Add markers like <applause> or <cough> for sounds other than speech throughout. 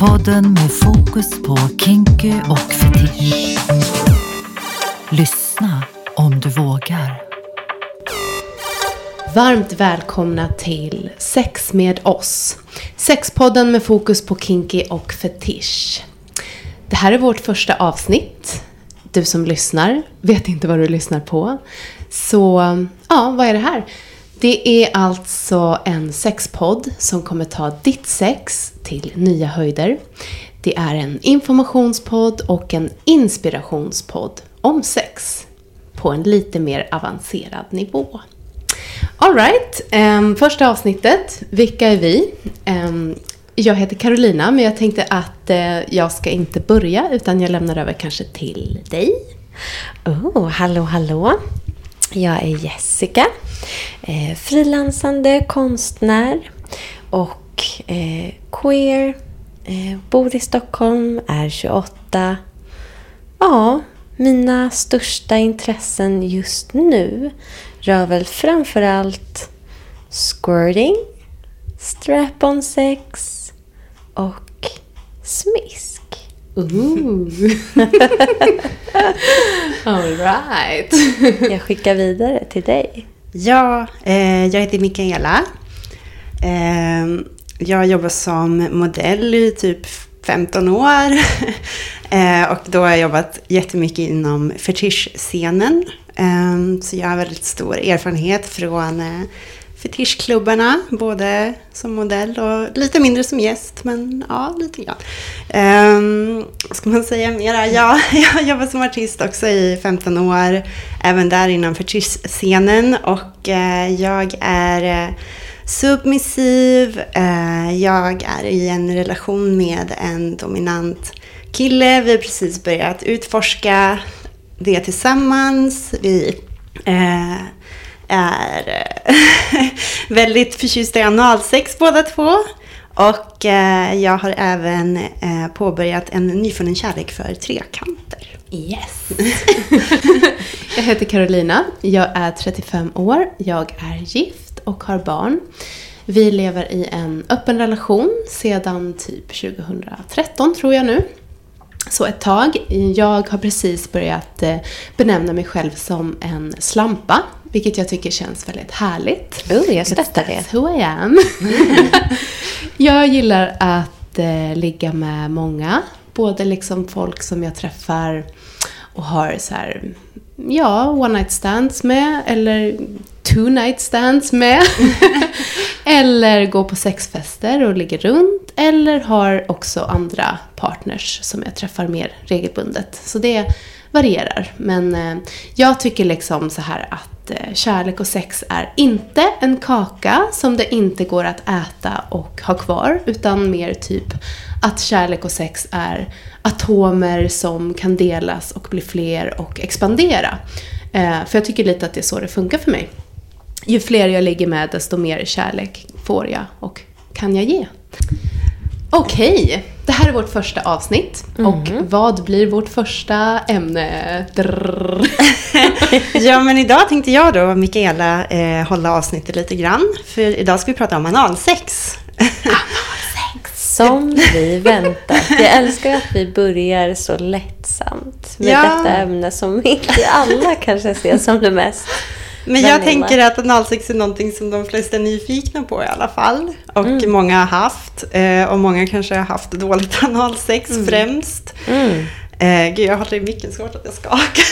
Podden med fokus på kinky och fetisch. Lyssna om du vågar. Varmt välkomna till Sex med oss. Sexpodden med fokus på kinky och fetisch. Det här är vårt första avsnitt. Du som lyssnar vet inte vad du lyssnar på. Så, ja, vad är det här? Det är alltså en sexpodd som kommer ta ditt sex till nya höjder. Det är en informationspodd och en inspirationspodd om sex på en lite mer avancerad nivå. Alright, um, ehm, första avsnittet. Vilka är vi? Um, jag heter Carolina, men jag tänkte att uh, jag ska inte börja utan jag lämnar över kanske till dig. Oh, hallå, hallå. Jag är Jessica, eh, frilansande konstnär och eh, queer. Eh, bor i Stockholm, är 28. Ja, mina största intressen just nu rör väl framförallt squirting, strap-on sex och smisk. Ooh. <laughs> All right. <laughs> Jag skickar vidare till dig. Ja, eh, jag heter Mikaela. Eh, jag jobbar som modell i typ 15 år. <laughs> eh, och då har jag jobbat jättemycket inom fetischscenen. Eh, så jag har väldigt stor erfarenhet från eh, fetischklubbarna, både som modell och lite mindre som gäst, men ja, lite grann. Um, vad ska man säga mera? Ja, <laughs> jag har jobbat som artist också i 15 år, även där inom fetischscenen och uh, jag är eh, submissiv, uh, jag är i en relation med en dominant kille, vi har precis börjat utforska det tillsammans. Vi är <laughs> väldigt förtjusta i analsex båda två. Och eh, jag har även eh, påbörjat en nyfunnen kärlek för trekanter. Yes! <laughs> jag heter Carolina, jag är 35 år, jag är gift och har barn. Vi lever i en öppen relation sedan typ 2013 tror jag nu. Så ett tag. Jag har precis börjat eh, benämna mig själv som en slampa vilket jag tycker känns väldigt härligt. Oh, jag stöttar det. That's who I am. <laughs> Jag gillar att eh, ligga med många. Både liksom folk som jag träffar och har så här, ja, one night stands med. Eller two night stands med. <laughs> eller gå på sexfester och ligger runt. Eller har också andra partners som jag träffar mer regelbundet. Så det varierar. Men eh, jag tycker liksom så här att eh, kärlek och sex är inte en kaka som det inte går att äta och ha kvar. Utan mer typ att kärlek och sex är atomer som kan delas och bli fler och expandera. Eh, för jag tycker lite att det är så det funkar för mig. Ju fler jag ligger med desto mer kärlek får jag och kan jag ge. Okej, okay. det här är vårt första avsnitt. Mm. Och vad blir vårt första ämne? <laughs> ja, men idag tänkte jag då, Mikaela, eh, hålla avsnittet lite grann. För idag ska vi prata om analsex. analsex! Som vi väntat. Jag älskar att vi börjar så lättsamt med ja. detta ämne som inte alla kanske ser som det mest men jag tänker att analsex är någonting som de flesta är nyfikna på i alla fall. Och mm. många har haft. Eh, och många kanske har haft dåligt <laughs> analsex mm. främst. Mm. Eh, gud, jag håller i micken så hårt att jag skakar.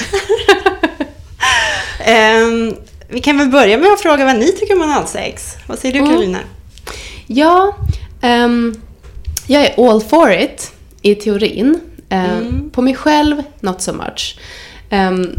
<laughs> eh, vi kan väl börja med att fråga vad ni tycker om analsex. Vad säger du mm. Karolina? Ja, um, jag är all for it i teorin. Um, på mig själv, not so much. Um,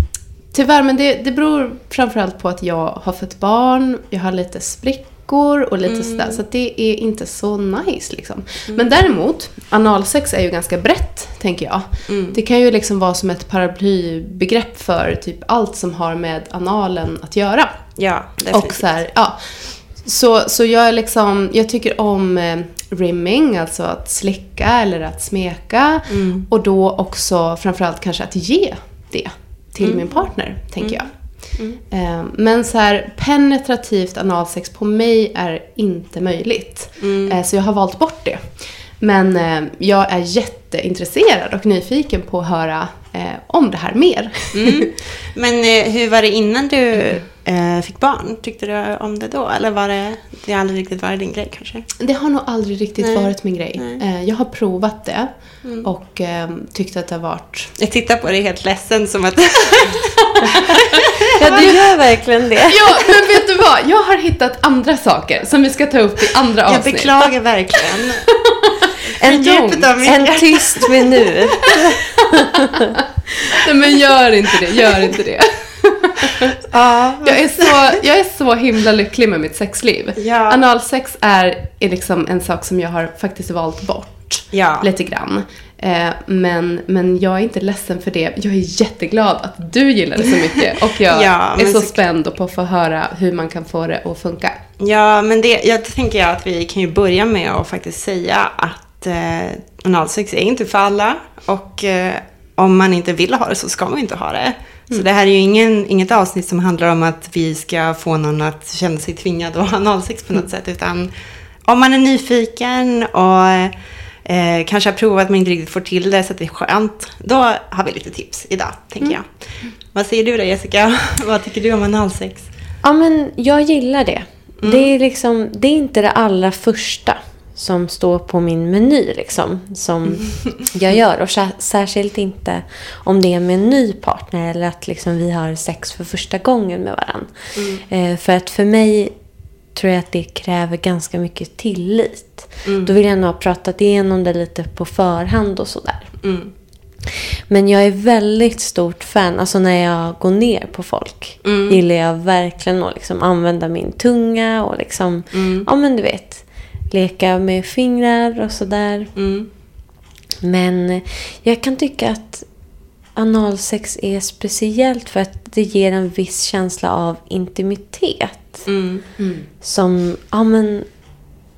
Tyvärr, men det, det beror framförallt på att jag har fått barn, jag har lite sprickor och lite mm. sådär. Så det är inte så nice liksom. Mm. Men däremot, analsex är ju ganska brett, tänker jag. Mm. Det kan ju liksom vara som ett paraplybegrepp för typ allt som har med analen att göra. Ja, definitivt. Och så, här, ja. så, så jag är liksom, jag tycker om eh, rimming, alltså att slicka eller att smeka. Mm. Och då också framförallt kanske att ge det till mm. min partner, tänker jag. Mm. mm. Eh, men så här, penetrativt analsex på mig är inte möjligt. Mm. Eh, så jag har valt bort det. Men eh, jag är jätteintresserad och nyfiken på att höra eh, om det här mer. Mm. <laughs> Men eh, hur var det innan du eh, fick barn? Tyckte du om det då? Eller var det, det har aldrig riktigt varit din grej kanske? Det har nog aldrig riktigt Nej. varit min grej. Eh, jag har provat det Mm. och eh, tyckte att det har varit... Jag tittar på dig helt ledsen som att... <laughs> Ja, du gör verkligen det. <laughs> Ja, men vet du vad? Jag har hittat andra saker som vi ska ta upp i andra jag avsnitt. beklagar verkligen. En, en hjärta. tyst minut. Nej, men gör inte det, gör inte det. ja, Jag är, så, jag är så himla lycklig med mitt sexliv. Ja. Analsex är, är liksom en sak som jag har faktiskt valt bort. Ja. Lite grann. Eh, men, men jag är inte ledsen för det. Jag är jätteglad att du gillar det så mycket. Och jag <laughs> Ja, är så så- spänd på att få höra hur man kan få det att funka. Ja, men det, jag tänker jag att vi kan ju börja med att faktiskt säga att eh, analsex är inte för alla. Och eh, om man inte vill ha det så ska man inte ha det. Så det här är ju ingen, inget avsnitt som handlar om att vi ska få någon att känna sig tvingad att ha analsex på något <laughs> sätt. Utan om man är nyfiken och eh, kanske har provat men inte riktigt får till det så att det är skönt. Då har vi lite tips idag, tänker jag. Vad säger du då Jessica? <laughs> Vad tycker du om analsex? Ja, men jag gillar det. Det, är liksom, det är inte det allra första som står på min meny liksom, som <laughs> jag gör. Och sär- särskilt inte om det är med en ny partner eller att liksom vi har sex för första gången med varandra. Eh, för att för mig tror jag att det kräver ganska mycket tillit. Då vill jag nog ha pratat igenom det lite på förhand och sådär. Mm. Men jag är väldigt stort fan, alltså när jag går ner på folk Mm. gillar jag verkligen att liksom använda min tunga och liksom, Mm. ja men du vet, leka med fingrar och sådär. Mm. Men jag kan tycka att analsex är speciellt för att det ger en viss känsla av intimitet. Mm. Som, ja men,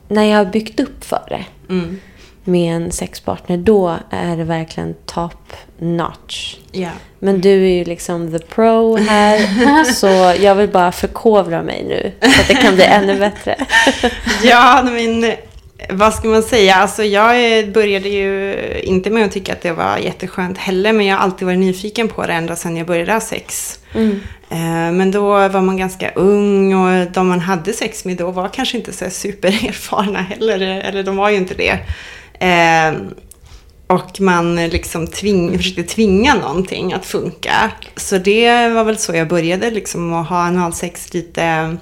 när jag har byggt upp för det Mm. Med en sexpartner, då är det verkligen top notch. Ja. Men du är ju liksom the pro här, <laughs> så jag vill bara förkovra mig nu, så att det kan bli ännu bättre. <laughs> Ja, men vad ska man säga? Alltså jag började ju inte med att tycka att det var jätteskönt heller, men jag har alltid varit nyfiken på det ända sedan jag började ha sex. Mm. Eh, Men då var man ganska ung och de man hade sex med då var kanske inte så supererfarna heller, eller de var ju inte det. Eh, Och man liksom tving, försökte tvinga någonting att funka. Så det var väl så jag började, liksom att ha analsex lite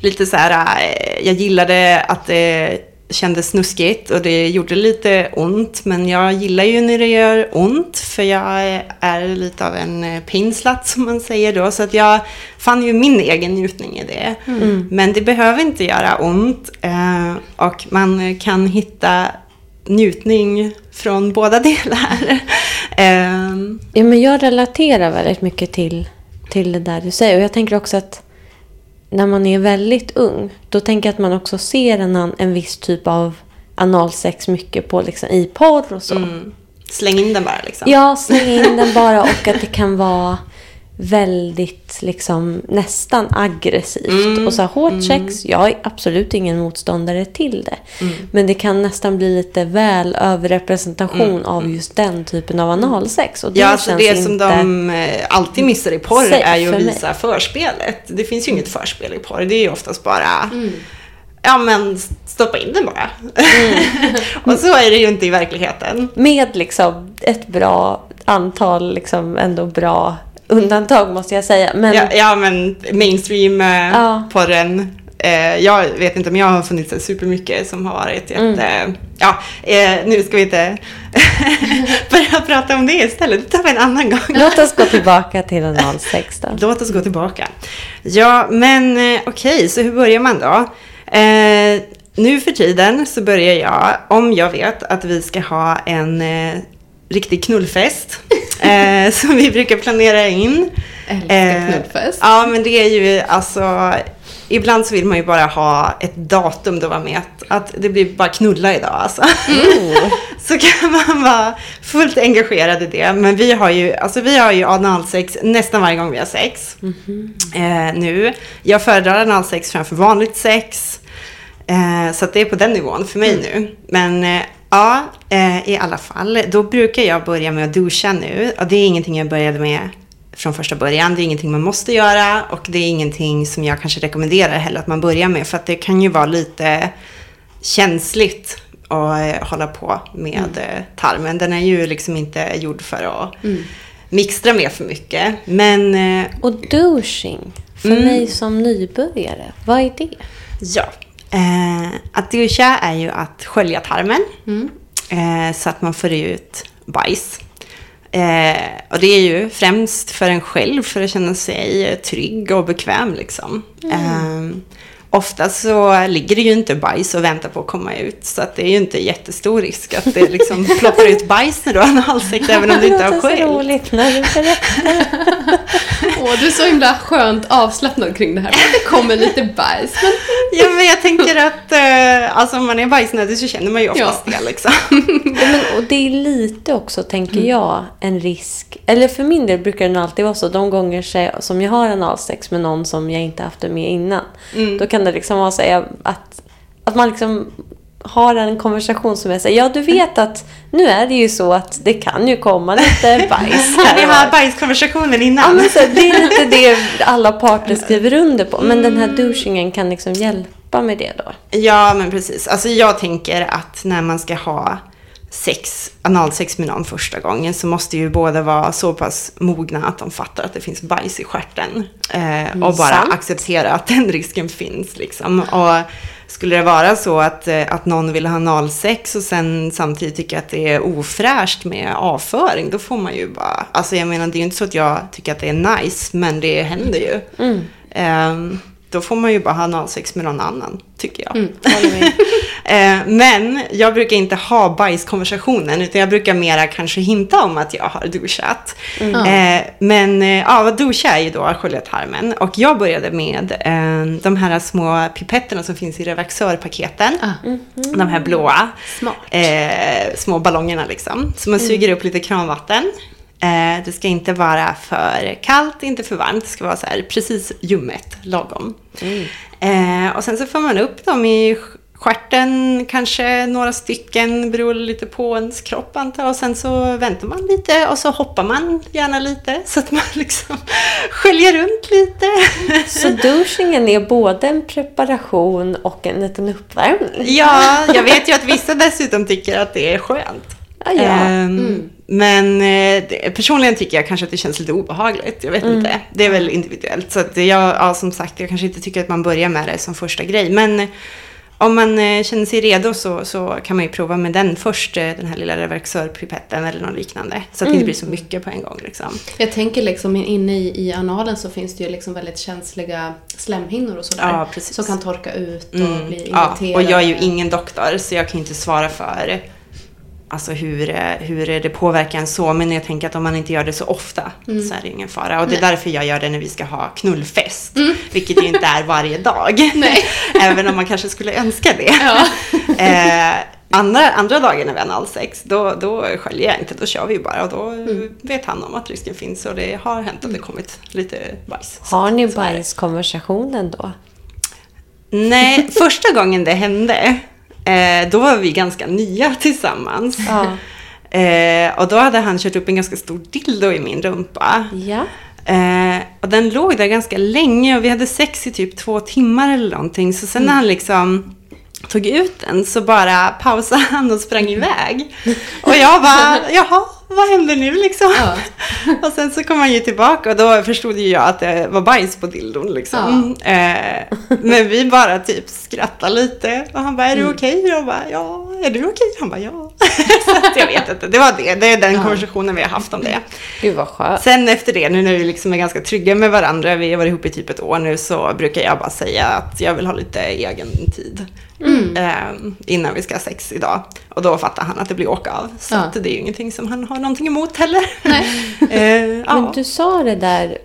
lite så här, eh, jag gillade att det kändes snuskigt och det gjorde lite ont. Men jag gillar ju när det gör ont för jag är lite av en eh, pinslat som man säger då. Så att jag fann ju min egen njutning i det. Men det behöver inte göra ont eh, och man kan hitta njutning från båda delar. <laughs> Ehm, Ja, men jag relaterar väldigt mycket till, till det där du säger. Och jag tänker också att när man är väldigt ung, då tänker jag att man också ser en, en viss typ av analsex mycket på, liksom, i porr och så. mm, släng in den bara liksom. Ja, släng in den bara och att det kan vara väldigt liksom nästan aggressivt. Mm, Och så här, hårt sex, jag är absolut ingen motståndare till det. Mm. Men det kan nästan bli lite väl överrepresentation av just den typen av analsex. Och det Ja, alltså det som de eh, alltid missar i porr är ju att för mig. visa förspelet. Det finns ju inget förspel i porr. Det är ju oftast bara, ja men stoppa in den bara. <laughs> och så är det ju inte i verkligheten. Med liksom ett bra antal liksom ändå bra undantag måste jag säga. Men Ja, ja men mainstream eh. Eh, jag vet inte om jag har funnits så supermycket som har varit jätte... Mm. Ja, eh, nu ska vi inte <laughs> börja prata om det istället. Det tar vi en annan gång. låt oss gå <laughs> tillbaka till analsex då. Låt oss gå tillbaka. Ja, men eh, okej, så hur börjar man då? Eh, nu för tiden så börjar jag, om jag vet att vi ska ha en eh, riktig knullfest, <laughs> eh, <laughs> som vi brukar planera in. Älskar knullfest. Ja, men det är ju alltså, ibland så vill man ju bara ha ett datum då man vet att det blir bara knulla idag alltså. <laughs> så kan man vara fullt engagerad i det. Men vi har ju, alltså vi har ju analsex nästan varje gång vi har sex. Eh, nu. Jag föredrar analsex framför vanligt sex. Eh, så att det är på den nivån för mig nu. Men eh, ja, eh, i alla fall. Då brukar jag börja med att duscha nu. Och det är ingenting jag började med från första början. Det är ingenting man måste göra och det är ingenting som jag kanske rekommenderar heller att man börjar med. För att det kan ju vara lite känsligt att eh, hålla på med eh, tarmen. Den är ju liksom inte gjord för att mixtra med för mycket. Men eh, Och douching, för Mm. mig som nybörjare, vad är det? Ja. Eh, att duscha är ju att skölja tarmen. Eh, så att man får ut bajs. Eh, och det är ju främst för en själv för att känna sig trygg och bekväm liksom. Eh, ofta så ligger det ju inte bajs och väntar på att komma ut. Så att det är ju inte jättestor risk att det liksom <laughs> ploppar ut bajs när du har analsex även om du inte har Det låter så själv. roligt när du berättar. <laughs> Åh, du är så himla skönt avslappnad kring det här. Men det kommer lite bajs. Men Ja men jag tänker att eh, alltså, om man är bajsnödig så känner man ju oftast Ja. det liksom. <laughs> Ja, men, och det är lite också, tänker jag, en risk. Eller för min del brukar det nog alltid vara så. De gånger som jag har analsex med någon som jag inte haft det med innan. Då kan det liksom så här att, att man liksom har en konversation som är så ja du vet att nu är det ju så att det kan ju komma lite <laughs> bajs Har här var. haft bajskonversationen Ja, innan? men så, det är lite det <laughs> alla parter skriver under på. Men den här douchingen kan liksom hjälpa med det då. Ja, men precis. Alltså jag tänker att när man ska ha sex, analsex med någon första gången så måste ju båda vara så pass mogna att de fattar att det finns bajs i stjärten. Eh, och bara sant. acceptera att den risken finns liksom. Och skulle det vara så att, eh, att någon vill ha analsex och sen samtidigt tycker att det är ofräscht med avföring, då får man ju bara... Alltså jag menar, det är ju inte så att jag tycker att det är nice, men det händer ju. Ehm, då får man ju bara ha analsex med någon annan, tycker jag. Med. <laughs> Eh, men jag brukar inte ha bajskonversationen, utan jag brukar mera kanske hinta om att jag har duschat. Eh, men eh, ja, duscha är ju då tarmen. Och jag började med eh, de här små pipetterna som finns i Revaxörpaketen. De här blåa. Små ballongerna liksom. Så man suger upp lite kranvatten. Eh, det ska inte vara för kallt, inte för varmt. Det ska vara så här precis ljummet, lagom. Eh, och sen så får man upp dem i stjärten, kanske några stycken, beror lite på ens kropp antar jag. Och sen så väntar man lite och så hoppar man gärna lite <laughs> så att man liksom <laughs> sköljer runt lite. Så <laughs> douchingen är både en preparation och en liten uppvärmning. Ja, jag vet ju att vissa dessutom tycker att det är skönt. Ja, ja. Ehm, Men eh, det, personligen tycker jag kanske att det känns lite obehagligt. Jag vet inte. Det är väl individuellt. Så att jag, ja, som sagt, jag kanske inte tycker att man börjar med det som första grej. Men eh, om man eh, känner sig redo så, så kan man ju prova med den först. Den här lilla reversörpipetten eller något liknande. Så att det inte blir så mycket på en gång liksom. Jag tänker liksom inne i, i analen så finns det ju liksom väldigt känsliga slemhinnor och sådär. Ja, precis. Som kan torka ut och Mm, bli ja, irriterade. och jag är ju ingen doktor så jag kan inte svara för alltså hur, eh, hur det påverkar en så. Men jag tänker att om man inte gör det så ofta så är det ingen fara. Och det är därför jag gör det när vi ska ha knullfest. Vilket ju inte är varje dag. <laughs> Nej. <laughs> Även om man kanske skulle önska det. Ja. <laughs> Eh, andra, andra dagen när vi har analsex, då, då sköljer jag inte. Då kör vi bara. Och då vet han om att risken finns. Och det har hänt att det kommit lite bajs. Har ni bajskonversationen då? Nej, första gången det hände, eh, då var vi ganska nya tillsammans. Ja. Eh, och då hade han kört upp en ganska stor dildo i min rumpa. Ja. Eh, och den låg där ganska länge och vi hade sex i typ två timmar eller någonting. Så sen när han liksom tog ut den så bara pausade <laughs> han och sprang iväg. Och jag bara, jaha, vad händer nu liksom? Ja. <laughs> Och sen så kom han ju tillbaka och då förstod ju jag att det var bajs på dildon liksom. Eh, men vi bara typ skrattade lite och han bara, är du okej? Jag bara, ja, är du okej? Han bara, ja. <laughs> så jag vet inte, det var det. Det är den konversationen vi har haft om det. Gud vad skönt. Sen efter det, nu när vi liksom är ganska trygga med varandra, vi har varit ihop i typ ett år nu, så brukar jag bara säga att jag vill ha lite egen tid. Eh, innan vi ska ha sex idag. Och då fattar han att det blir åka av. Så Ja. att det är ju ingenting som han har någonting emot heller. <laughs> Eh, Men ja. du sa det där,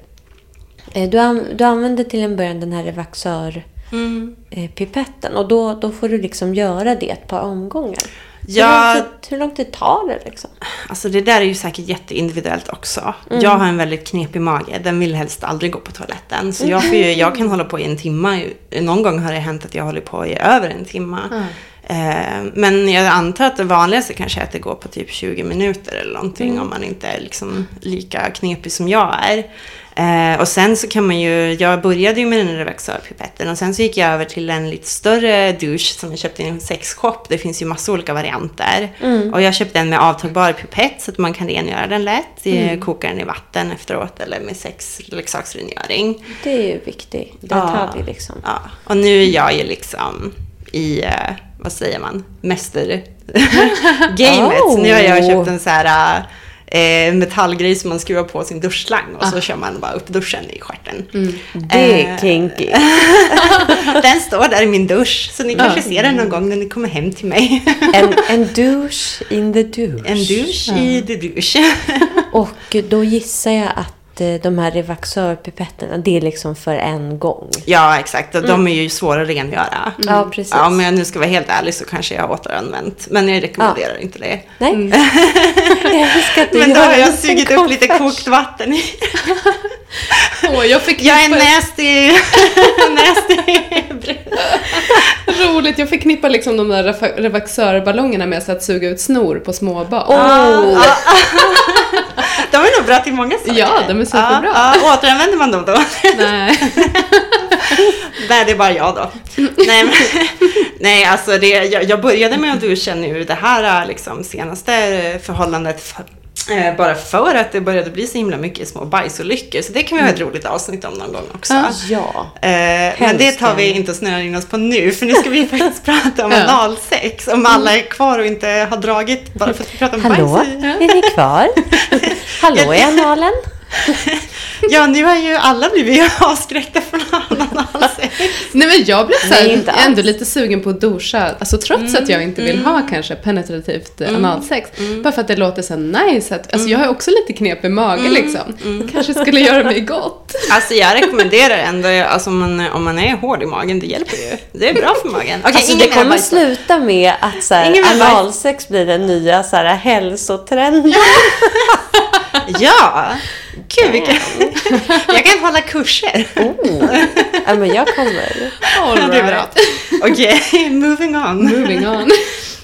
eh, du, an, du använde till en början den här Revaxör Mm. eh, pipetten och då, då får du liksom göra det ett par omgångar. Ja. Hur, lång tid, hur lång tid tar det liksom? Alltså det där är ju säkert jätteindividuellt också. Mm. Jag har en väldigt knepig mage. Den vill helst aldrig gå på toaletten. Så jag, ju, <laughs> jag kan hålla på i en timme. Någon gång har det hänt att jag håller på i över en timme. Eh, Men jag antar att det vanligaste kanske är att det går på typ 20 minuter eller någonting. Mm. Om man inte är liksom lika knepig som jag är. Eh, och sen så kan man ju, jag började ju med den Revaxör-pipetten och sen så gick jag över till en lite större douche som jag köpte i en sexshop. Det finns ju massa olika varianter. Och jag köpte en med avtagbar pipett så att man kan rengöra den lätt. Mm. Koka den i vatten efteråt eller med sex leksaksrengöring. Det är ju viktig detalj liksom. Ja, och nu är jag ju liksom i, eh, vad säger man, mästergamet. <laughs> Så nu har jag köpt en så här eh, metallgrej som man skruvar på sin duschslang och så kör man bara upp duschen i stjärten. Det är Eh, kinky. <laughs> Den står där i min dusch, så ni kanske ser den någon gång när ni kommer hem till mig. <laughs> En, en douche in the douche. En douche i the douche. Och då gissar jag att eh, de här Revaxör-pipetterna, det är liksom för en gång. Ja, exakt. Och de är ju svåra att rengöra. Ja, precis. Ja, om jag nu ska vara helt ärlig så kanske jag har återanvänt. Men jag rekommenderar inte det. Nej. <laughs> jag att du Men då har jag sugit upp lite kokt vatten i. <laughs> Åh, jag fick Jag är nasty. <laughs> nasty. Roligt, jag förknippar liksom de där revaxörballongerna med så att suga ut snor på små barn. Oh. De är nog bra till många saker. Ja, de är superbra. Ja, ja, återanvänder man dem då? Nej. <laughs> Nej, det är bara jag då. nej, men, nej, alltså det, jag, jag började med att duscha nu det här liksom, senaste förhållandet för, eh, bara för att det började bli så himla mycket små bajsolyckor. Så det kan vi ha ett roligt avsnitt om någon gång också. Ja. Eh, men det tar vi inte och snöar in oss på nu, för nu ska vi <laughs> faktiskt prata om analsex. Om alla är kvar och inte har dragit bara för att vi pratar om Hallå? bajs. i- Är ni kvar? <laughs> Hallå i analen? Ja, nu har ju alla blivit avskräckta från analsex. Nej men jag blev så Nej, här, inte alls. ändå lite sugen på att duscha, alltså trots att jag inte vill ha kanske penetrativt mm. analsex. Bara för att det låter så nice att, alltså jag har också lite knep i mage liksom. Kanske skulle göra mig gott. Alltså jag rekommenderar ändå, alltså om man, om man är hård i magen, det hjälper ju. Det är bra för magen. Okej, Alltså, det mer kommer sluta med att så här, analsex blir den nya så här, hälsotrenden. Ja! <laughs> Gud, vilken... <laughs> jag kan hålla kurser. Oh. Ja, men jag kommer. All Det är bra. <laughs> Okej, moving on. Moving on.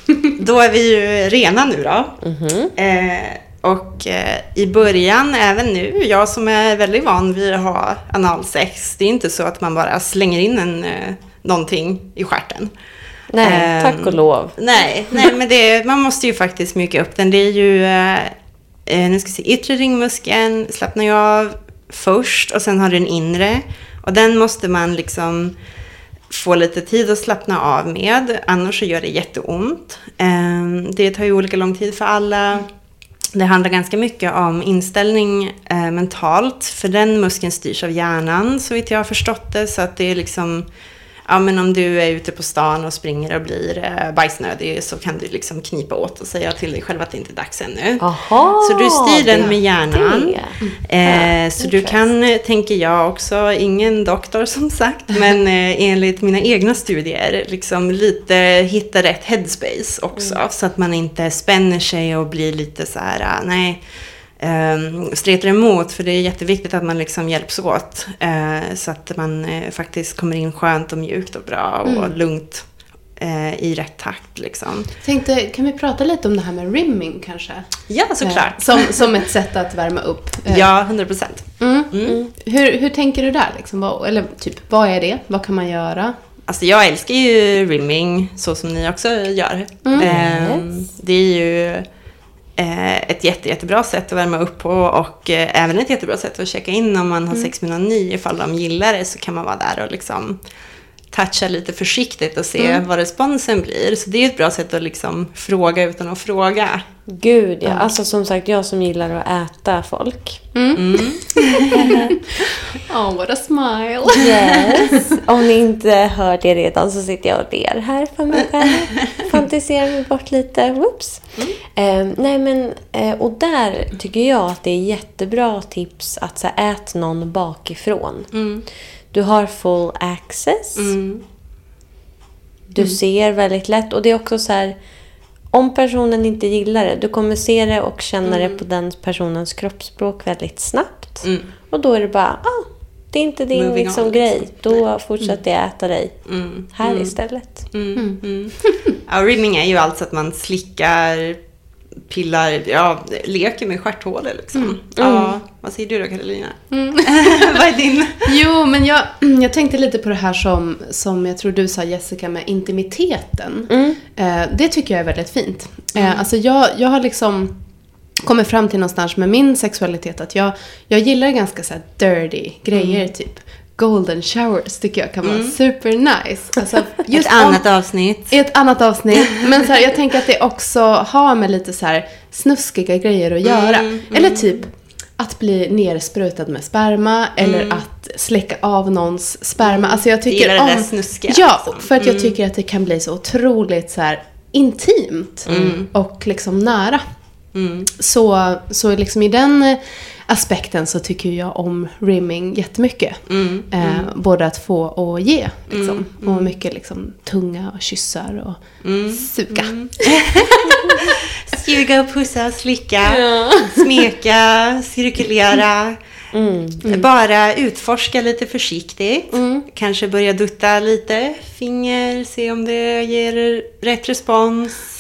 <laughs> Då är vi ju rena nu då. Mhm. Eh, och eh, i början, även nu, jag som är väldigt van vid att ha analsex, det är inte så att man bara slänger in en, eh, någonting i stjärten. Nej, Ehm, tack och lov. Nej, nej men det, man måste ju faktiskt mjuka upp den. Det är ju, eh, nu ska vi se, yttre ringmuskeln slappnar ju av först och sen har du den inre. Och den måste man liksom få lite tid att slappna av med, annars så gör det jätteont. Eh, det tar ju olika lång tid för alla. Det handlar ganska mycket om inställning eh, mentalt, för den muskeln styrs av hjärnan så vitt jag har förstått det. Så att det är liksom, ja men om du är ute på stan och springer och blir eh, bajsnödig så kan du liksom knipa åt och säga till dig själv att det inte är dags ännu. Aha, Så du styr den med hjärnan. det. Eh, så du kan, eh, tänker jag också, ingen doktor som sagt, men eh, enligt mina egna studier, liksom lite hitta rätt headspace också. Så att man inte spänner sig och blir lite så här, ah, nej, um, stretar emot. För det är jätteviktigt att man liksom hjälps åt. eh, så att man eh, faktiskt kommer in skönt och mjukt och bra och lugnt eh, i rätt takt liksom. Tänkte, kan vi prata lite om det här med rimming kanske? Ja, såklart. Eh, Som, som ett sätt att värma upp. Eh, <laughs> Ja, 100 procent. Mm. Hur, hur tänker du där? Liksom? Vad, eller typ, vad är det? Vad kan man göra? Alltså jag älskar ju rimming så som ni också gör. Ehm, det är ju eh, ett jätte, jättebra sätt att värma upp på och eh, även ett jättebra sätt att checka in om man har sex med någon ny. Ifall de gillar det så kan man vara där och liksom toucha lite försiktigt och se vad responsen blir. Så det är ett bra sätt att liksom fråga utan att fråga. Gud ja. Alltså som sagt, jag som gillar att äta folk. <laughs> Oh, what a smile. Yes. <laughs> Om ni inte hör det redan så sitter jag och ler här för mig själv. Fantiserar mig bort lite. Whoops. Eh, nej men, eh, och där tycker jag att det är jättebra tips att så här, ät någon bakifrån. Du har full access. Du ser väldigt lätt. Och det är också så här, om personen inte gillar det, du kommer se det och känna Mm. det på den personens kroppsspråk väldigt snabbt. Mm. Och då är det bara, ah, det är inte din liksom, on, grej. liksom. Då fortsätter jag äta dig Mm. här Mm. istället. Mm. Mm. <laughs> Ja, rimming är ju alltså att man slickar, pillar, ja, leker med stjärthålor liksom. Ja, vad säger du då Karolina? <laughs> vad är din? Jo, men jag, <clears throat> jag tänkte lite på det här som, som jag tror du sa Jessica med intimiteten. Eh, det tycker jag är väldigt fint. Eh, alltså jag, jag har liksom kommit fram till någonstans med min sexualitet att jag, jag gillar ganska så dirty grejer typ. Golden showers tycker jag kan vara super nice. Alltså, <laughs> just Ett om- annat avsnitt. i ett annat avsnitt. <laughs> Men så här, jag tänker att det också har med lite så här snuskiga grejer att göra. Eller typ att bli nersprutad med sperma eller att släcka av någons sperma. Alltså jag tycker det om... där snuskiga, Ja, liksom. för att jag tycker att det kan bli så otroligt så här intimt och liksom nära. Så, så liksom i den aspekten så tycker jag om rimming jättemycket. Eh, både att få och ge. Liksom. Och mycket liksom, tunga och kyssar och suga. <laughs> Suga och pussa och slicka, smeka, cirkulera. Bara utforska lite försiktigt. Kanske börja dutta lite finger, se om det ger rätt respons.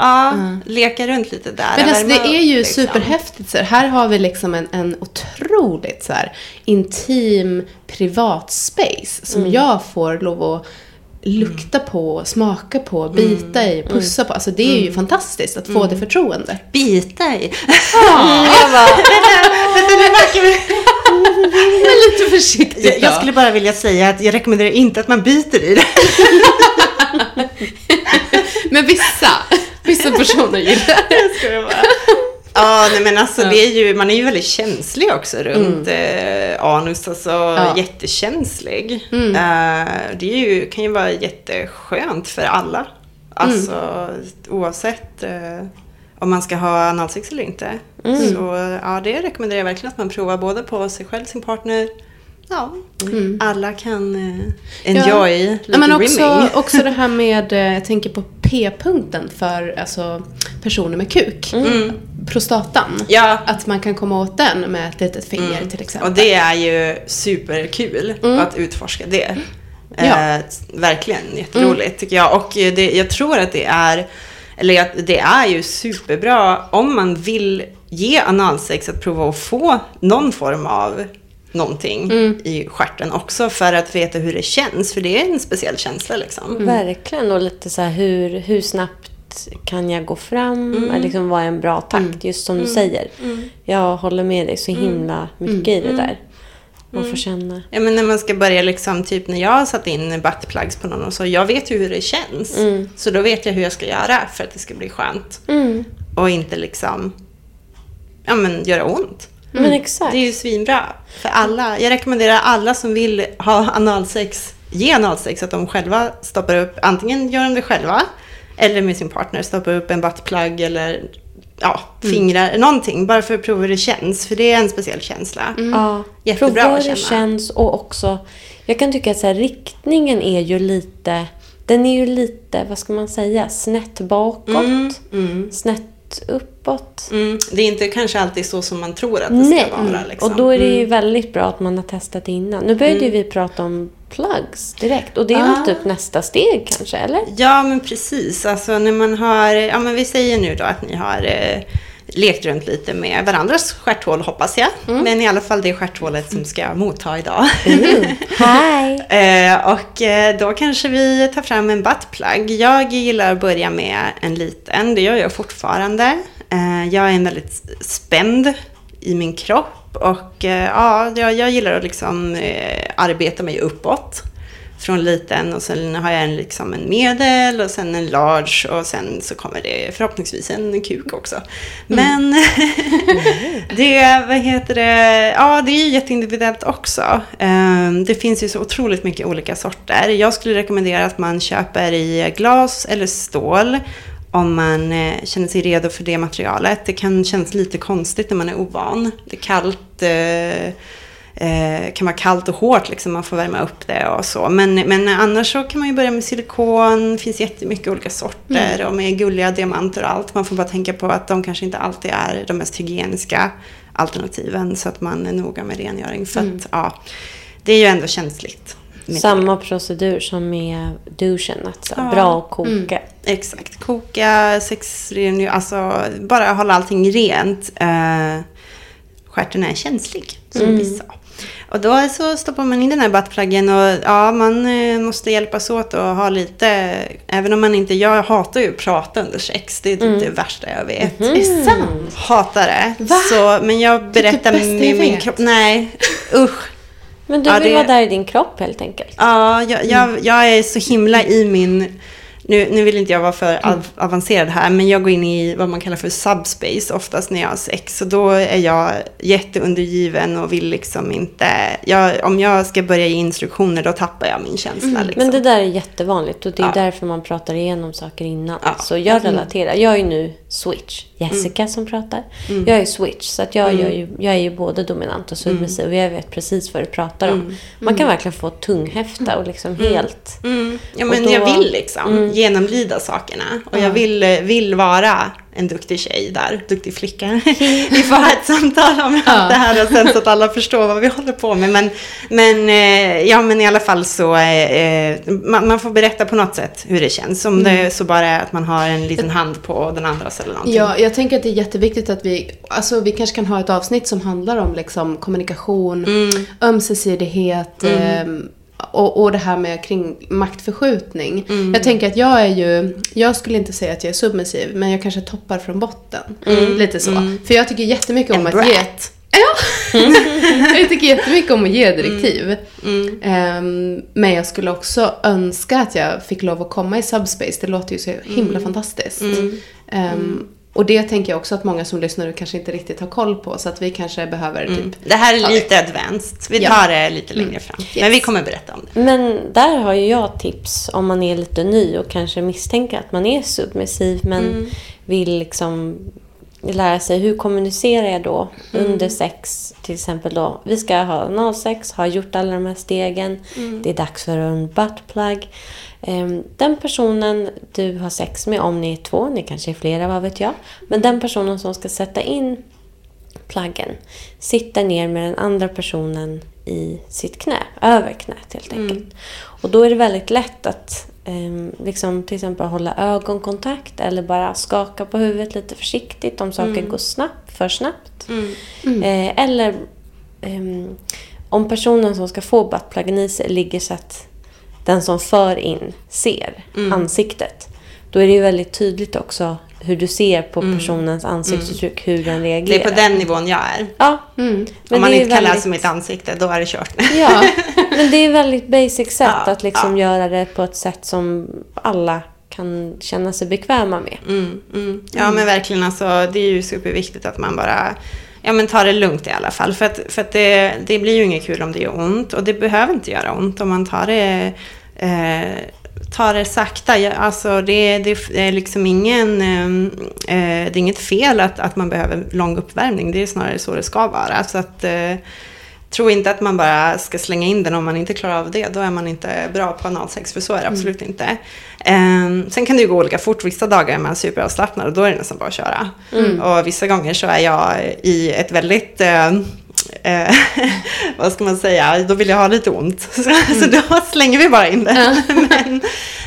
Ja, leka runt lite där. Men alltså, det är ju liksom. superhäftigt. Så här, här har vi liksom en, en otroligt så här, intim privat space som Mm. jag får lov att lukta på, smaka på, bita Mm. i, pussa på. Alltså det är ju fantastiskt att få det förtroendet. Bita i. <laughs> Jag bara, <laughs> Vänta, nu verkar vi... <laughs> Men lite försiktigt Jag, jag skulle bara vilja säga att jag rekommenderar inte att man biter i det. Men vissa, vissa personer gillar <laughs> det. Ja, nej, men alltså det är ju, man är ju väldigt känslig också runt eh, anus, alltså Ja. jättekänslig. Eh, det är ju, kan ju vara jätteskönt för alla. Alltså oavsett eh, om man ska ha analsex eller inte. Så ja, det rekommenderar jag verkligen att man provar både på sig själv, sin partner. Ja, alla kan eh, enjoy lite Ja, men också, rimming. <laughs> också det här med, eh, jag tänker på p-punkten för alltså, personer med kuk. Prostatan. Mm. Ja. Att man kan komma åt den med ett litet finger till exempel. Och det är ju superkul att utforska det. Ja. Eh, verkligen jätteroligt tycker jag. Och eh, det, jag tror att det är, eller att det är ju superbra om man vill ge analsex att prova att få någon form av någonting i stjärten också för att veta hur det känns. För det är en speciell känsla liksom. Verkligen. Och lite så här hur, hur snabbt kan jag gå fram? Liksom, vad är en bra takt? Just som du säger. Jag håller med dig så himla mycket i det där. Och få känna. Ja, men när man ska börja liksom, typ när jag har satt in buttplugs på någon och så, jag vet ju hur det känns. Så då vet jag hur jag ska göra för att det ska bli skönt. Mm. Och inte liksom, ja men göra ont. Men exakt. Det är ju svinbra för alla. Jag rekommenderar alla som vill ha analsex, ge analsex, att de själva stoppar upp, antingen gör de det själva, eller med sin partner, stoppar upp en buttplug eller ja, fingrar, någonting, bara för att prova hur det känns. För det är en speciell känsla. Ja, Jättebra prova att hur det känns och också... Jag kan tycka att så här, riktningen är ju lite... Den är ju lite, vad ska man säga, snett bakåt. Snett uppåt. Mm, det är inte kanske alltid så som man tror att det Nej, ska vara. Liksom. och då är det ju väldigt bra att man har testat innan. Nu började ju vi prata om plugs direkt och det är väl Ah. typ nästa steg kanske, eller? Ja, men precis. Alltså när man har, ja men vi säger nu då att ni har eh, lekt runt lite med varandras stjärthål hoppas jag. Men i alla fall det stjärthålet som ska motta idag. <laughs> Hej! Eh, och eh, då kanske vi tar fram en buttplug. Jag gillar att börja med en liten, det gör jag fortfarande. Eh, jag är väldigt spänd i min kropp och ja, jag, jag gillar att liksom arbeta mig uppåt från liten och sen har jag en, liksom en medel och sen en large och sen så kommer det förhoppningsvis en kuk också. Men <laughs> det, vad heter det, ja det är ju jätteindividuellt också. Ehm, Det finns ju så otroligt mycket olika sorter. Jag skulle rekommendera att man köper i glas eller stål om man eh, känner sig redo för det materialet. Det kan kännas lite konstigt när man är ovan. Det är kallt. Eh, eh, kan vara kallt och hårt, liksom, man får värma upp det och så. Men, men annars så kan man ju börja med silikon, det finns jättemycket olika sorter Mm. och med gulliga diamanter och allt. Man får bara tänka på att de kanske inte alltid är de mest hygieniska alternativen så att man är noga med rengöring. För Mm. att, ja, det är ju ändå känsligt. Samma procedur som med duschen. Att så, Ja. Bra att koka. Exakt. Koka, sexren, alltså bara hålla allting rent. Uh, stjärten är känslig, som vi sa. Och då så stoppar man in den här buttpluggen och ja, man eh, måste hjälpas åt och ha lite, även om man inte, jag hatar ju att prata under sex, det är typ det värsta jag vet. Det är sant. Hatar det. Va? Så, men jag berättar bästa jag med min kropp, nej usch. Men du Ja, vill det- vara där i din kropp helt enkelt. Ja, jag, jag, jag är så himla i min... Nu, nu vill inte jag vara för av, avancerad här, men jag går in i vad man kallar för subspace oftast när jag har sex. Och då är jag jätteundergiven och vill liksom inte... Jag, om jag ska börja ge instruktioner, då tappar jag min känsla. Liksom. Men det där är jättevanligt och det är Ja. därför man pratar igenom saker innan. Ja. Så jag relaterar. Jag är nu switch. Jessica som pratar. Mm. Jag är switch. Så att jag, gör ju, jag är ju både dominant och submissiv. Och jag vet precis vad du pratar om. Man kan verkligen få tunghäfta och liksom helt... Mm. Ja, men då- jag vill liksom genomlida sakerna. Och jag vill, eh, vill vara en duktig tjej där, duktig flicka. <laughs> vi får ha ett samtal om allt det här och sen så att alla förstår vad vi håller på med. Men, men, eh, ja, men i alla fall så, eh, eh, man, man får berätta på något sätt hur det känns. Om det så bara är att man har en liten hand på den andras eller någonting. Ja, jag tänker att det är jätteviktigt att vi, alltså vi kanske kan ha ett avsnitt som handlar om liksom kommunikation, ömsesidighet ehm, och, och det här med kring maktförskjutning. Jag tänker att jag är ju, jag skulle inte säga att jag är submissiv, men jag kanske toppar från botten. Lite så. För jag tycker jättemycket om En att brat. ge... Ja! <laughs> jag tycker jättemycket om att ge direktiv. Ehm, men jag skulle också önska att jag fick lov att komma i subspace. Det låter ju så himla fantastiskt. Ehm, och det tänker jag också att många som lyssnar nu kanske inte riktigt har koll på. Så att vi kanske behöver typ... Det här är Ja, lite advanced. Vi Ja. tar det lite längre fram. Men vi kommer berätta om det. Men där har ju jag tips om man är lite ny och kanske misstänker att man är submissiv men vill liksom lära sig hur kommunicerar jag då under sex. Till exempel då, vi ska ha analsex, har gjort alla de här stegen. Det är dags för en buttplug. Ehm, Den personen du har sex med, om ni är två, ni kanske är flera, vad vet jag. Men den personen som ska sätta in plaggen sitter ner med den andra personen i sitt knä, över knät helt enkelt. Och då är det väldigt lätt att ehm, liksom, till exempel hålla ögonkontakt eller bara skaka på huvudet lite försiktigt om saker går snabbt, för snabbt. Eh, eller ehm, om personen som ska få buttpluggen i sig ligger så att den som för in ser ansiktet. Då är det ju väldigt tydligt också hur du ser på personens ansiktsuttryck, hur den Det reagerar. är på den nivån jag är. Ja. Mm. Om man det inte kan väldigt- läsa mitt ansikte, då är det kört. Ja, <laughs> men det är väldigt basic sätt Ja, att liksom ja. göra det på ett sätt som alla kan känna sig bekväma med. Mm, mm. Ja men verkligen alltså, det är ju superviktigt att man bara ja, men tar det lugnt i alla fall. För att, för att det, det blir ju inget kul om det gör ont och det behöver inte göra ont om man tar det, eh, tar det sakta. Ja, Alltså det, det är liksom ingen, eh, eh, det är inget fel att, att man behöver lång uppvärmning. Det är snarare så det ska vara. Så att, eh, Tro inte att man bara ska slänga in den om man inte klarar av det. Då är man inte bra på analsex, för så är det absolut inte. Ehm, sen kan det ju gå olika fort. Vissa dagar är man superavslappnad och då är det nästan bara att köra. Och vissa gånger så är jag i ett väldigt... eh, eh, <laughs> vad ska man säga? Då vill jag ha lite ont. <laughs> Så, så då slänger vi bara in det. <laughs> men,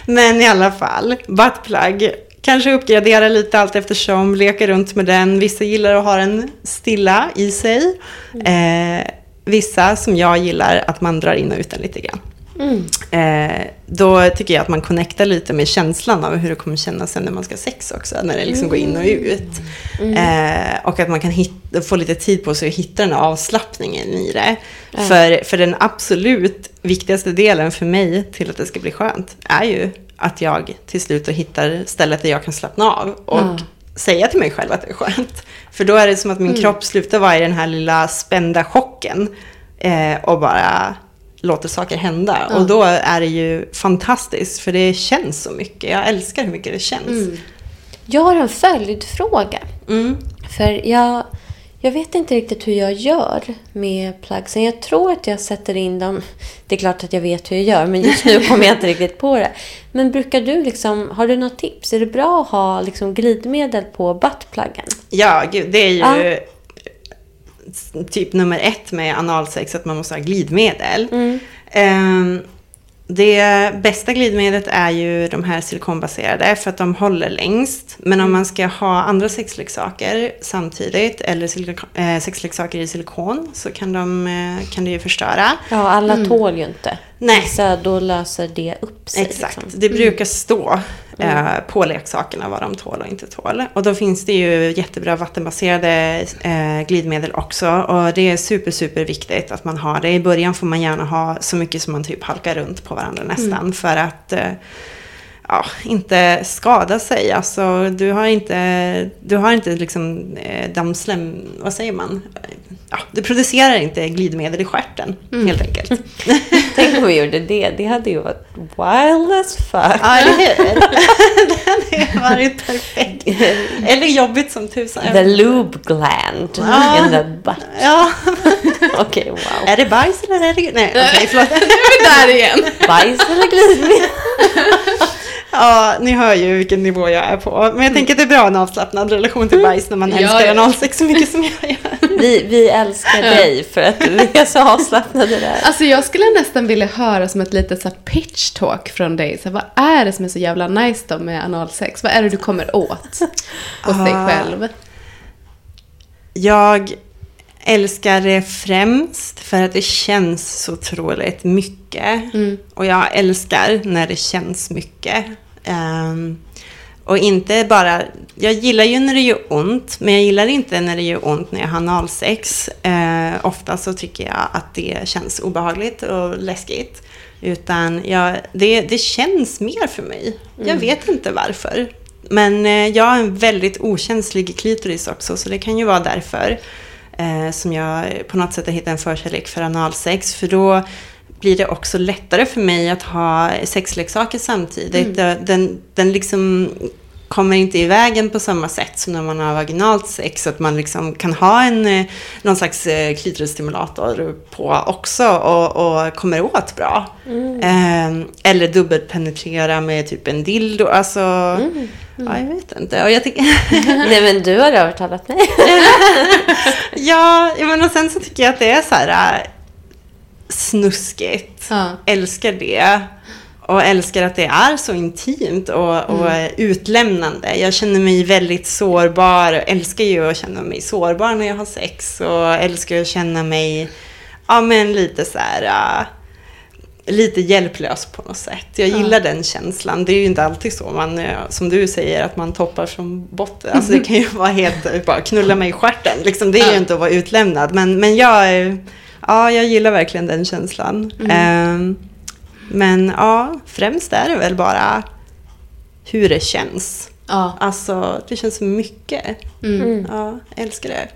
men i alla fall, buttplug. Kanske uppgradera lite allt eftersom, leka runt med den. Vissa gillar att ha den stilla i sig. Eh, vissa, som jag gillar, att man drar in och ut den lite grann. Eh, då tycker jag att man connectar lite med känslan av hur det kommer kännas sen när man ska sex också. När det liksom går in och ut. Eh, och att man kan hitta, få lite tid på sig att hitta den här avslappningen i det. För, för den absolut viktigaste delen för mig till att det ska bli skönt är ju att jag till slut hittar stället där jag kan slappna av. Och säga till mig själv att det är skönt. För då är det som att min kropp slutar vara i den här lilla spända chocken. Eh, och bara låter saker hända. Och då är det ju fantastiskt, för det känns så mycket. Jag älskar hur mycket det känns. Jag har en följdfråga. Mm. För jag, Jag vet inte riktigt hur jag gör med pluggsen. Jag tror att jag sätter in dem... Det är klart att jag vet hur jag gör, men just nu kommer jag inte riktigt på det. Men brukar du liksom... Har du något tips? Är det bra att ha liksom glidmedel på buttpluggen? Ja, gud, det är ju Ja. Typ nummer ett med analsex, att man måste ha glidmedel. Mm. Ehm, det bästa glidmedlet är ju de här silikonbaserade för att de håller längst. Men Mm. om man ska ha andra sexleksaker samtidigt eller eh, sexleksaker i silikon så kan, de, eh, kan det ju förstöra. Ja, alla tål ju inte. Nej. Vissa, då löser det upp sig. Exakt, Liksom. det brukar stå eh, på leksakerna vad de tål och inte tål. Och då finns det ju jättebra vattenbaserade eh, glidmedel också. Och det är super, super viktigt att man har det. I början får man gärna ha så mycket som man typ halkar runt på varandra nästan. För att eh, ja, inte skada sig. Alltså, du har inte, du har inte liksom eh, dammslem, vad säger man? Ja, du producerar inte glidmedel i stjärten helt enkelt. <laughs> Tänk om vi gjorde det. Det hade ju varit wild as fuck. Ja, eller hur? <laughs> Den har varit perfekt. Eller jobbigt som tusan. The lube gland Ja. in the butt. Ja, <laughs> Okej, wow. är det bajs eller är det... Nej, okej, förlåt. Nu är vi där igen. Bajs eller glidmedel? Ja, ni hör ju vilken nivå jag är på. Men jag tänker att det är bra en avslappnad relation till bajs när man Ja, älskar ja. analsex så mycket som jag gör. Vi, vi älskar dig för att du är så avslappnade där. Alltså jag skulle nästan vilja höra som ett litet så här pitch talk från dig. Så här, vad är det som är så jävla nice då med analsex? Vad är det du kommer åt hos dig Ah. själv? Jag älskar det främst för att det känns så otroligt mycket. Mm. Och jag älskar när det känns mycket. Ehm, och inte bara... Jag gillar ju när det gör ont, men jag gillar inte när det gör ont när jag har analsex. Uh, ofta så tycker jag att det känns obehagligt och läskigt. Utan jag, det, det känns mer för mig. Jag vet inte varför. Men eh, jag har en väldigt okänslig klitoris också, så det kan ju vara därför eh, som jag på något sätt har hittat en förkärlek för analsex. För då blir det också lättare för mig att ha sexleksaker samtidigt. Den, den liksom kommer inte i vägen på samma sätt som när man har vaginalt sex. Att man liksom kan ha en, eh, någon slags eh, klitorisstimulator på också och, och kommer åt bra. Eh, eller dubbelpenetrera med typ en dildo. Alltså, ja, jag vet inte. Och jag tycker... <laughs> Nej men du har övertalat mig. <laughs> Ja, men och sen så tycker jag att det är så här snuskigt. Ja. Älskar det. Och älskar att det är så intimt och, och utlämnande. Jag känner mig väldigt sårbar. Älskar ju att känna mig sårbar när jag har sex. Och älskar att känna mig, ja men lite så här... äh, lite hjälplös på något sätt. Jag gillar den känslan. Det är ju inte alltid så man, eh, som du säger, att man toppar från botten. Alltså det <laughs> kan ju vara helt, eh, bara knulla mig i stjärten. Liksom, det är ju Ja. inte att vara utlämnad. Men, men jag, är- ja, jag gillar verkligen den känslan. Ehm, men ja, främst är det väl bara hur det känns. Ja. Alltså, det känns så mycket. Mm. Ja, jag älskar det.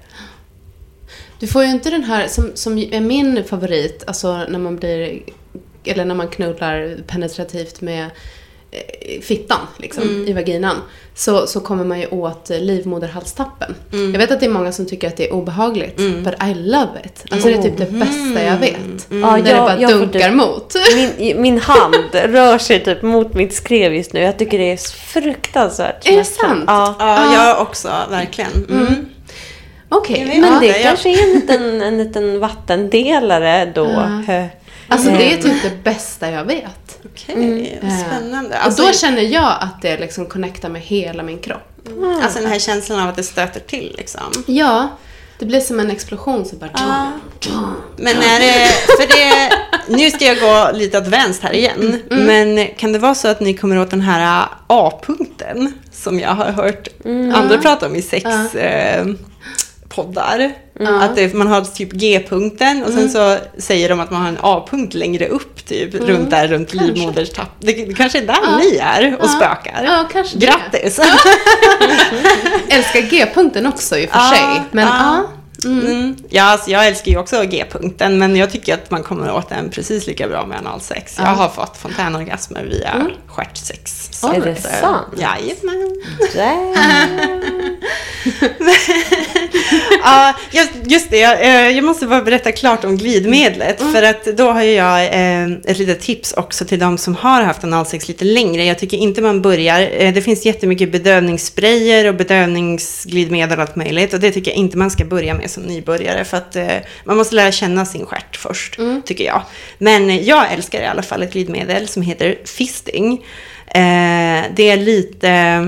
Du får ju inte den här, som, som är min favorit, alltså när man blir, eller när man knullar penetrativt med fittan, liksom, i vaginan, så, så kommer man ju åt eh, livmoderhalstappen. Jag vet att det är många som tycker att det är obehagligt, but I love it. Alltså det är typ det bästa jag vet. Ja, När det jag- bara dunkar typ- mot. Min, min hand <laughs> rör sig typ mot mitt skrev just nu. Jag tycker det är fruktansvärt Är det sant? Ja. Ja, jag också, verkligen. Mm. Okej, Jag vet. Men ja. det det, ja. kanske är en liten, en liten vattendelare då. Hö. Alltså det är Mm. typ det bästa jag vet. Okej, vad spännande. och Alltså, då känner jag att det liksom connectar med hela min kropp. alltså den här känslan av att det stöter till liksom. Ja, det blir som en explosion så bara... Men är det, för det, nu ska jag gå lite advanced här igen. Men kan det vara så att ni kommer åt den här A-punkten som jag har hört andra prata om i sex eh, poddar? Att det, man har typ G-punkten och sen så säger de att man har en A-punkt längre upp typ runt där runt livmoderstapp. Det, det kanske är där ni är och spökar. Ja, kanske. Grattis! <laughs> Älskar G-punkten också i och för Ja, sig. Men ja. ja. Mm. Ja, alltså jag älskar ju också G-punkten, men jag tycker att man kommer åt den precis lika bra med analsex. Jag har fått fontänorgasmer via Mm. stjärtsex. Är det eh, sant? Jajamän. <laughs> Ja, just, det. Jag, eh, jag måste bara berätta klart om glidmedlet. För att då har jag eh, ett litet tips också till de som har haft analsex lite längre. Jag tycker inte man börjar. Eh, det finns jättemycket bedövningssprayer och bedövningsglidmedel och allt möjligt. Och det tycker jag inte man ska börja med som nybörjare. För att man måste lära känna sin stjärt först, tycker jag. Men jag älskar i alla fall ett glidmedel som heter Fisting. Det är lite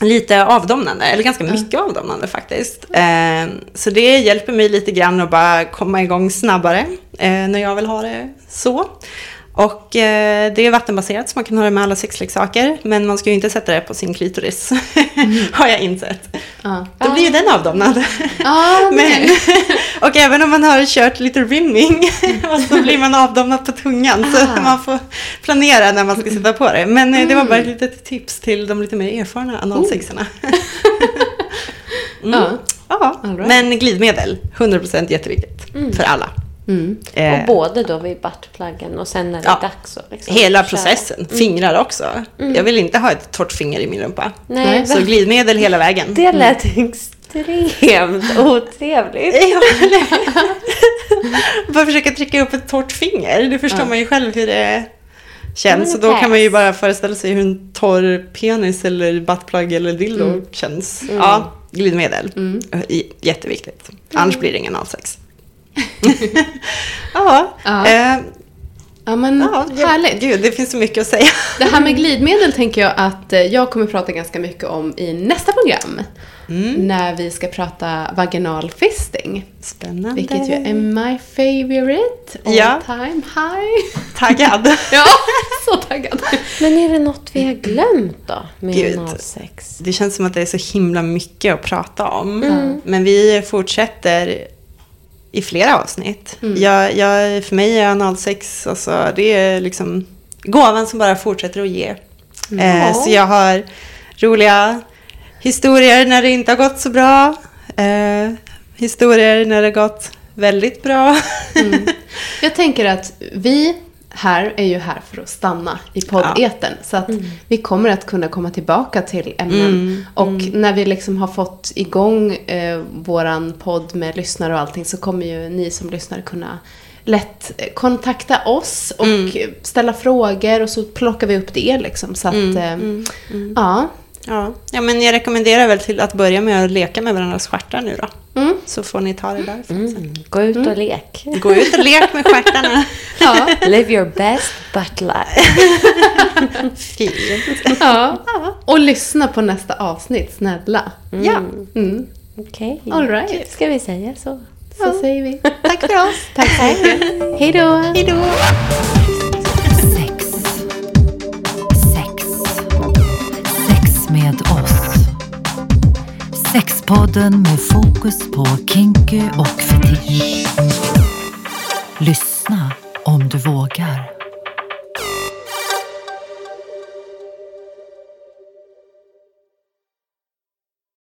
lite avdomnande, eller ganska mycket avdomnande faktiskt. Eh, så det hjälper mig lite grann att bara komma igång snabbare eh, när jag vill ha det så. Och eh, det är vattenbaserat så man kan ha det med alla sexleksaker. Men man ska ju inte sätta det på sin klitoris, <laughs> har jag insett. Ja. Då blir ju den avdomnad. Ja, <laughs> Men, <laughs> och även om man har kört lite rimming och så blir man avdomnad på tungan. Så Ah. man får planera när man ska sätta på det. Men eh, det var bara ett litet tips till de lite mer erfarna analsexarna. Ja. Ja, right. men glidmedel, 100% jätteviktigt för alla. Mm. Eh, Och både då vid buttpluggen och sen när det är Ja. dags att liksom Hela köra. processen, fingrar också. Jag vill inte ha ett torrt finger i min rumpa. Nej, Så glidmedel hela vägen. det lät extremt <laughs> otrevligt. Ja, Bara försöka trycka upp ett torrt finger. Det förstår man ju själv hur det känns. Och då kan man ju bara föreställa sig hur en torr penis eller buttplug eller dildo känns. Ja, glidmedel. Jätteviktigt. Annars blir det ingen analsex. Ja, Ja. eh, ja, men ja, härligt. Gud, det finns så mycket att säga. Det här med glidmedel tänker jag att eh, jag kommer prata ganska mycket om i nästa program. När vi ska prata vaginal fisting. Spännande. Vilket ju är my favorite all Ja. time high. Taggad. <laughs> Ja, så taggad. Men är det något vi har glömt då med Gud. analsex? Det känns som att det är så himla mycket att prata om. Men vi fortsätter i flera avsnitt. Jag, jag, för mig är analsex, alltså, det är liksom gåvan som bara fortsätter att ge. Eh, så jag har roliga historier när det inte har gått så bra. Eh, historier när det har gått väldigt bra. <laughs> Jag tänker att vi här är ju här för att stanna i poddeten. Så att vi kommer att kunna komma tillbaka till ämnen. Och när vi liksom har fått igång eh, våran podd med lyssnare och allting så kommer ju ni som lyssnar kunna lätt kontakta oss och ställa frågor och så plockar vi upp det liksom. Så att, eh, ja. Ja. ja, men jag rekommenderar väl till att börja med att leka med varandras stjärtar nu då. Mm. Så får ni ta det därifrån sen. Gå ut och lek. Gå ut och lek med stjärtarna. <laughs> Ja. Live your best butt life. <laughs> Fint. ja. Och lyssna på nästa avsnitt, snälla. Ja, Mm. Okej. All right. Ska vi säga så? Så säger vi. tack för oss. Tack så mycket. Hej då. Hej då. Sexpodden med fokus på kinky och fetisch. Lyssna om du vågar.